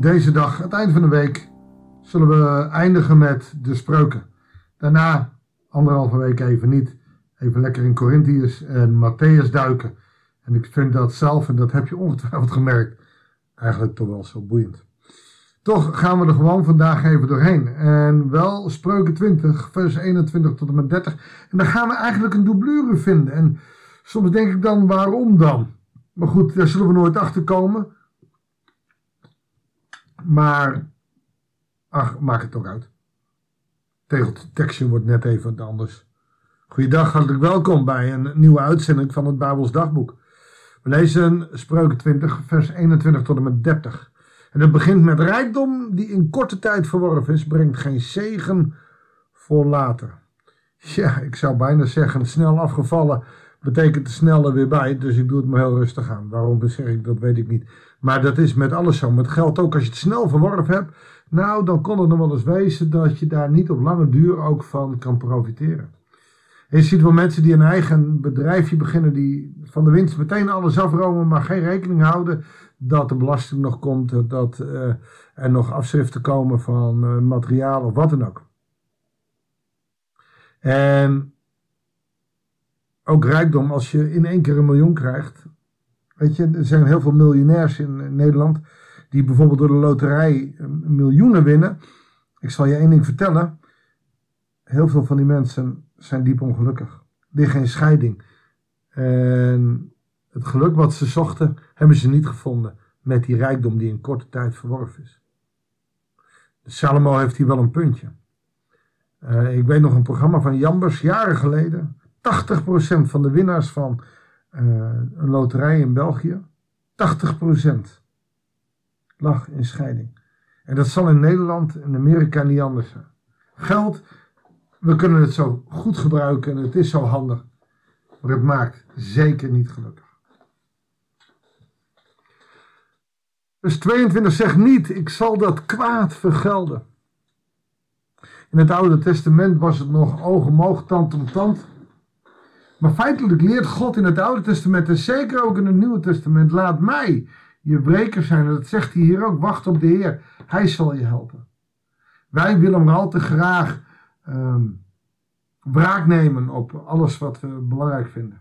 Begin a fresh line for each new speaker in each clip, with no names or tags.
deze dag, het eind van de week, zullen we eindigen met de spreuken. Daarna, anderhalve week even niet, even lekker in Corinthiërs en Matthäus duiken. En ik vind dat zelf, en dat heb je ongetwijfeld gemerkt, eigenlijk toch wel zo boeiend. Toch gaan we er gewoon vandaag even doorheen. En wel spreuken 20, vers 21 tot en met 30. En daar gaan we eigenlijk een doublure vinden. En soms denk ik dan, waarom dan? Maar goed, daar zullen we nooit achter komen. Maar, ach, maak het toch uit. Tegeltekstje wordt net even anders. Goeiedag, hartelijk welkom bij een nieuwe uitzending van het Bijbels Dagboek. We lezen Spreuken 20, vers 21 tot en met 30. En het begint met rijkdom die in korte tijd verworven is, brengt geen zegen voor later. Ja, ik zou bijna zeggen, snel afgevallen betekent er snel er weer bij, dus ik doe het me heel rustig aan. Waarom zeg ik dat, weet ik niet. Maar dat is met alles zo. Met geld ook, als je het snel verworven hebt, nou, dan kon het nog wel eens wezen dat je daar niet op lange duur ook van kan profiteren. En je ziet wel mensen die een eigen bedrijfje beginnen, die van de winst meteen alles afromen, maar geen rekening houden dat de belasting nog komt, dat uh, er nog afschriften komen van uh, materiaal of wat dan ook. En ook rijkdom, als je in één keer een miljoen krijgt. Weet je, er zijn heel veel miljonairs in Nederland die bijvoorbeeld door de loterij miljoenen winnen. Ik zal je één ding vertellen. Heel veel van die mensen zijn diep ongelukkig. Liggen in scheiding. En het geluk wat ze zochten, hebben ze niet gevonden met die rijkdom die in korte tijd verworven is. Salomo heeft hier wel een puntje. Uh, ik weet nog een programma van Jambers, jaren geleden. 80% van de winnaars van uh, een loterij in België, 80% lag in scheiding. En dat zal in Nederland en Amerika niet anders zijn. Geld, we kunnen het zo goed gebruiken en het is zo handig. Maar het maakt zeker niet gelukkig. Vers 22 zegt niet, ik zal dat kwaad vergelden. In het Oude Testament was het nog oog om oog, tand om tand. Maar feitelijk leert God in het Oude Testament en zeker ook in het Nieuwe Testament, laat mij je breker zijn. En dat zegt hij hier ook, wacht op de Heer, Hij zal je helpen. Wij willen maar al te graag um, wraak nemen op alles wat we belangrijk vinden.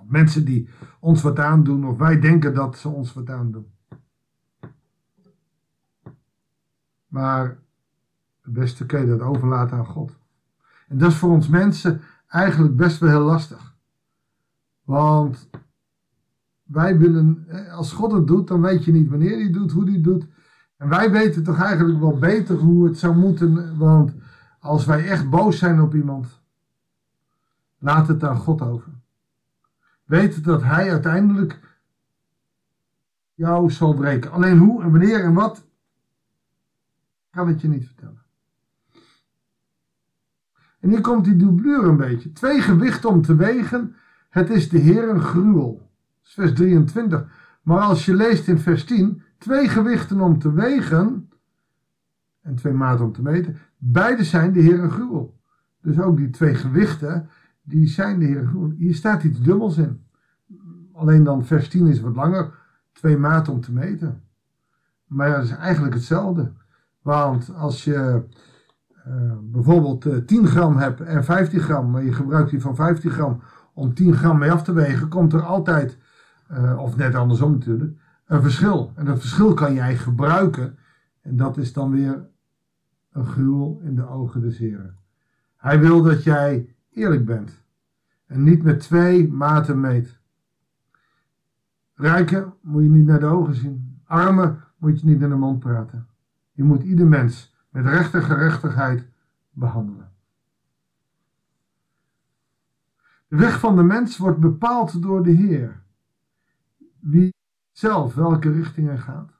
Op mensen die ons wat aandoen of wij denken dat ze ons wat aandoen. Maar het beste kun je dat overlaten aan God. En dat is voor ons mensen eigenlijk best wel heel lastig. Want wij willen, als God het doet, dan weet je niet wanneer hij het doet, hoe hij het doet. En wij weten toch eigenlijk wel beter hoe het zou moeten. Want als wij echt boos zijn op iemand, laat het aan God over. Weet dat hij uiteindelijk jou zal breken. Alleen hoe en wanneer en wat, kan ik je niet vertellen. En hier komt die doublure een beetje. Twee gewichten om te wegen. Het is de Heer een gruwel. Vers 23. Maar als je leest in vers 10. Twee gewichten om te wegen. En twee maten om te meten. Beide zijn de Heer een gruwel. Dus ook die twee gewichten. Die zijn de Heer een gruwel. Hier staat iets dubbels in. Alleen dan vers 10 is wat langer. Twee maten om te meten. Maar dat is eigenlijk hetzelfde. Want als je bijvoorbeeld uh, eh, 10 gram hebt en 15 gram, maar je gebruikt die van 15 gram om 10 gram mee af te wegen, komt er altijd, uh, of net andersom natuurlijk, een verschil. En dat verschil kan jij gebruiken en dat is dan weer een gruwel in de ogen des Heren. Hij wil dat jij eerlijk bent en niet met twee maten meet. Rijken moet je niet naar de ogen zien. Armen moet je niet in de mond praten. Je moet ieder mens met recht en gerechtigheid behandelen. De weg van de mens wordt bepaald door de Heer. Wie zelf welke richting hij gaat.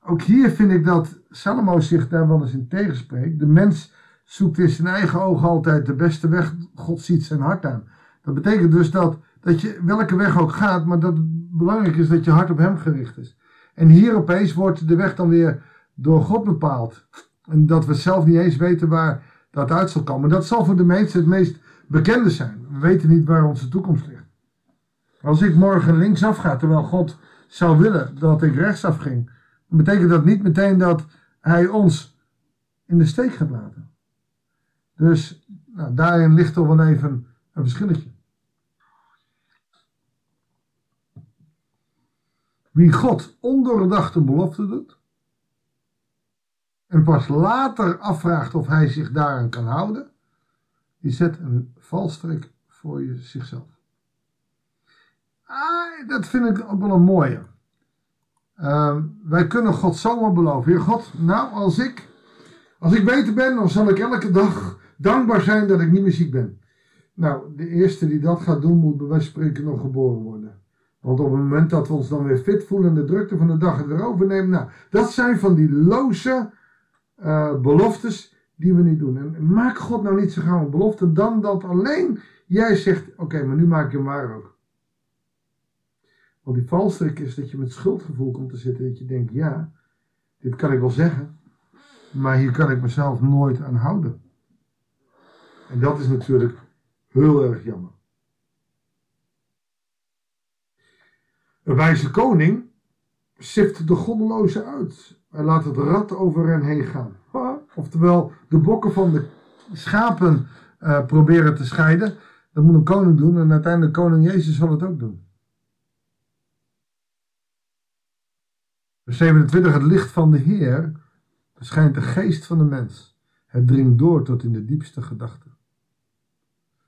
Ook hier vind ik dat Salomo zich daar wel eens in tegenspreekt. De mens zoekt in zijn eigen ogen altijd de beste weg. God ziet zijn hart aan. Dat betekent dus dat, dat je welke weg ook gaat, maar dat het belangrijk is dat je hart op hem gericht is. En hier opeens wordt de weg dan weer door God bepaald. En dat we zelf niet eens weten waar dat uit zal komen. Dat zal voor de meesten het meest bekende zijn. We weten niet waar onze toekomst ligt. Als ik morgen linksaf ga, terwijl God zou willen dat ik rechtsaf ging, betekent dat niet meteen dat hij ons in de steek gaat laten. Dus nou, daarin ligt toch wel even een verschilletje. Wie God ondoordachte belofte doet en pas later afvraagt of hij zich daaraan kan houden, die zet een valstrik voor je, zichzelf. Ah, dat vind ik ook wel een mooie. Uh, wij kunnen God zomaar beloven. Heer God, nou als ik, als ik beter ben, dan zal ik elke dag dankbaar zijn dat ik niet meer ziek ben. Nou, de eerste die dat gaat doen, moet bij wijze van spreken nog geboren worden. Want op het moment dat we ons dan weer fit voelen en de drukte van de dag het weer overnemen, nou, dat zijn van die loze uh, beloftes die we niet doen. En maak God nou niet zo gauw een belofte dan dat alleen jij zegt, oké, maar nu maak je hem waar ook. Want die valstrik is dat je met schuldgevoel komt te zitten, dat je denkt, ja, dit kan ik wel zeggen, maar hier kan ik mezelf nooit aan houden. En dat is natuurlijk heel erg jammer. Een wijze koning sift de goddeloze uit. Hij laat het rad over hen heen gaan. Oftewel, de bokken van de schapen uh, proberen te scheiden. Dat moet een koning doen en uiteindelijk koning Jezus zal het ook doen. Vers 27, het licht van de Heer verschijnt de geest van de mens. Het dringt door tot in de diepste gedachten.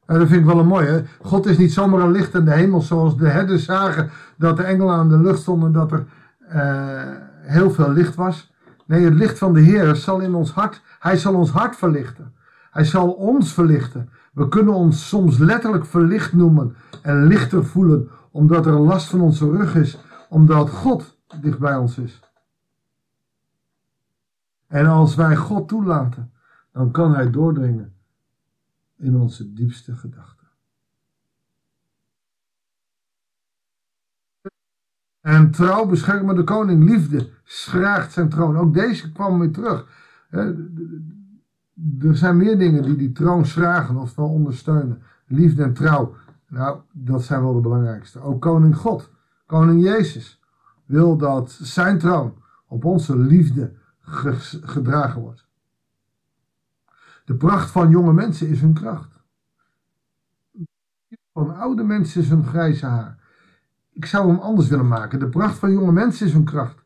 Nou, dat vind ik wel een mooie. God is niet zomaar een licht in de hemel zoals de herders zagen dat de engelen aan de lucht stonden dat er uh, heel veel licht was. Nee, het licht van de Heer zal in ons hart, hij zal ons hart verlichten. Hij zal ons verlichten. We kunnen ons soms letterlijk verlicht noemen en lichter voelen, omdat er last van onze rug is, omdat God dicht bij ons is. En als wij God toelaten, dan kan Hij doordringen in onze diepste gedachten. En trouw beschermen de koning, liefde schraagt zijn troon. Ook deze kwam weer terug. Er zijn meer dingen die die troon schragen of wel ondersteunen. Liefde en trouw. Nou, dat zijn wel de belangrijkste. Ook koning God, koning Jezus, wil dat zijn troon op onze liefde gedragen wordt. De pracht van jonge mensen is hun kracht. Van oude mensen is hun grijze haar. Ik zou hem anders willen maken. De pracht van jonge mensen is hun kracht.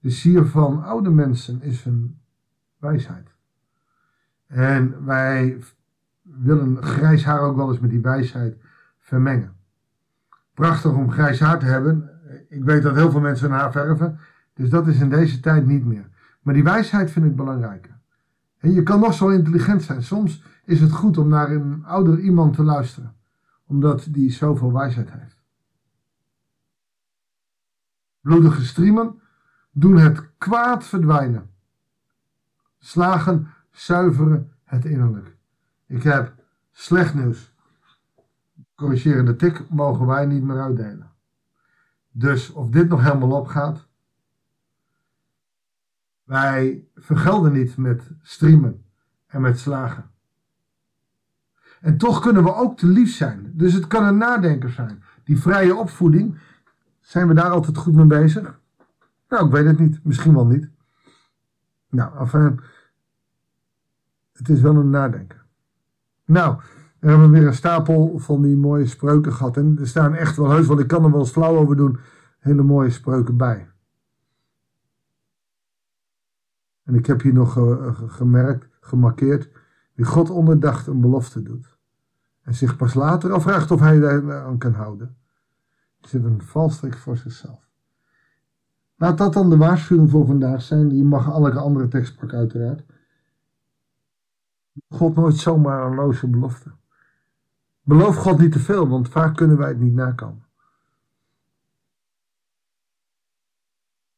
De sier van oude mensen is hun wijsheid. En wij willen grijs haar ook wel eens met die wijsheid vermengen. Prachtig om grijs haar te hebben. Ik weet dat heel veel mensen hun haar verven. Dus dat is in deze tijd niet meer. Maar die wijsheid vind ik belangrijker. En je kan nog zo intelligent zijn. Soms is het goed om naar een ouder iemand te luisteren. Omdat die zoveel wijsheid heeft. Bloedige striemen doen het kwaad verdwijnen. Slagen zuiveren het innerlijk. Ik heb slecht nieuws. Corrigerende tik mogen wij niet meer uitdelen. Dus of dit nog helemaal opgaat, wij vergelden niet met streamen en met slagen. En toch kunnen we ook te lief zijn. Dus het kan een nadenker zijn. Die vrije opvoeding, zijn we daar altijd goed mee bezig? Nou, ik weet het niet. Misschien wel niet. Nou, enfin, het is wel een nadenker. Nou, we hebben weer een stapel van die mooie spreuken gehad. En er staan echt wel heus, want ik kan er wel eens flauw over doen, hele mooie spreuken bij. En ik heb hier nog gemerkt, gemarkeerd, wie God onderdacht een belofte doet. En zich pas later afvraagt of hij daar aan kan houden. Zit een valstrik voor zichzelf. Laat dat dan de waarschuwing voor vandaag zijn. Je mag elke andere tekst pakken uiteraard. God nooit zomaar een loze belofte. Beloof God niet te veel, want vaak kunnen wij het niet nakomen.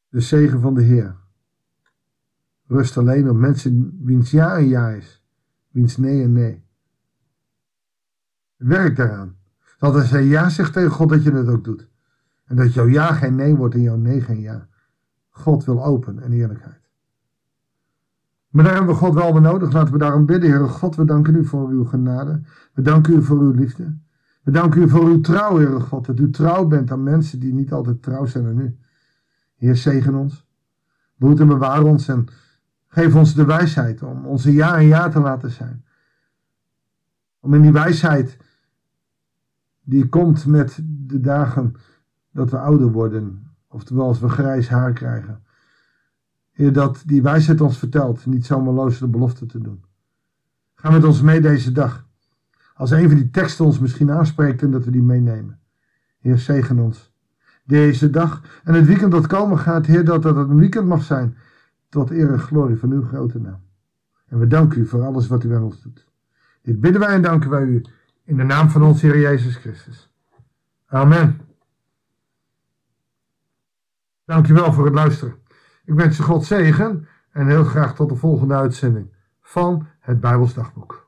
De zegen van de Heer rust alleen op mensen wiens ja een ja is, wiens nee een nee. Werk daaraan. Dat als hij ja zegt tegen God, dat je het ook doet. En dat jouw ja geen nee wordt en jouw nee geen ja. God wil open en eerlijkheid. Maar daar hebben we God wel nodig. Laten we daarom bidden, Heer God. We danken u voor uw genade. We danken u voor uw liefde. We danken u voor uw trouw, Heer God. Dat u trouw bent aan mensen die niet altijd trouw zijn aan u. Heer, zegen ons. Behoed en bewaar ons en geef ons de wijsheid om onze ja en ja te laten zijn. Om in die wijsheid die komt met de dagen dat we ouder worden, oftewel als we grijs haar krijgen. Heer, dat die wijsheid ons vertelt, niet zomaar loze de belofte te doen. Ga met ons mee deze dag. Als een van die teksten ons misschien aanspreekt en dat we die meenemen. Heer, zegen ons. Deze dag en het weekend dat komen gaat, Heer, dat dat een weekend mag zijn. Tot eer en glorie van uw grote naam. En we danken u voor alles wat u aan ons doet. Dit bidden wij en danken wij u in de naam van ons Heer Jezus Christus. Amen. Dank u wel voor het luisteren. Ik wens je God zegen en heel graag tot de volgende uitzending van het Bijbels Dagboek.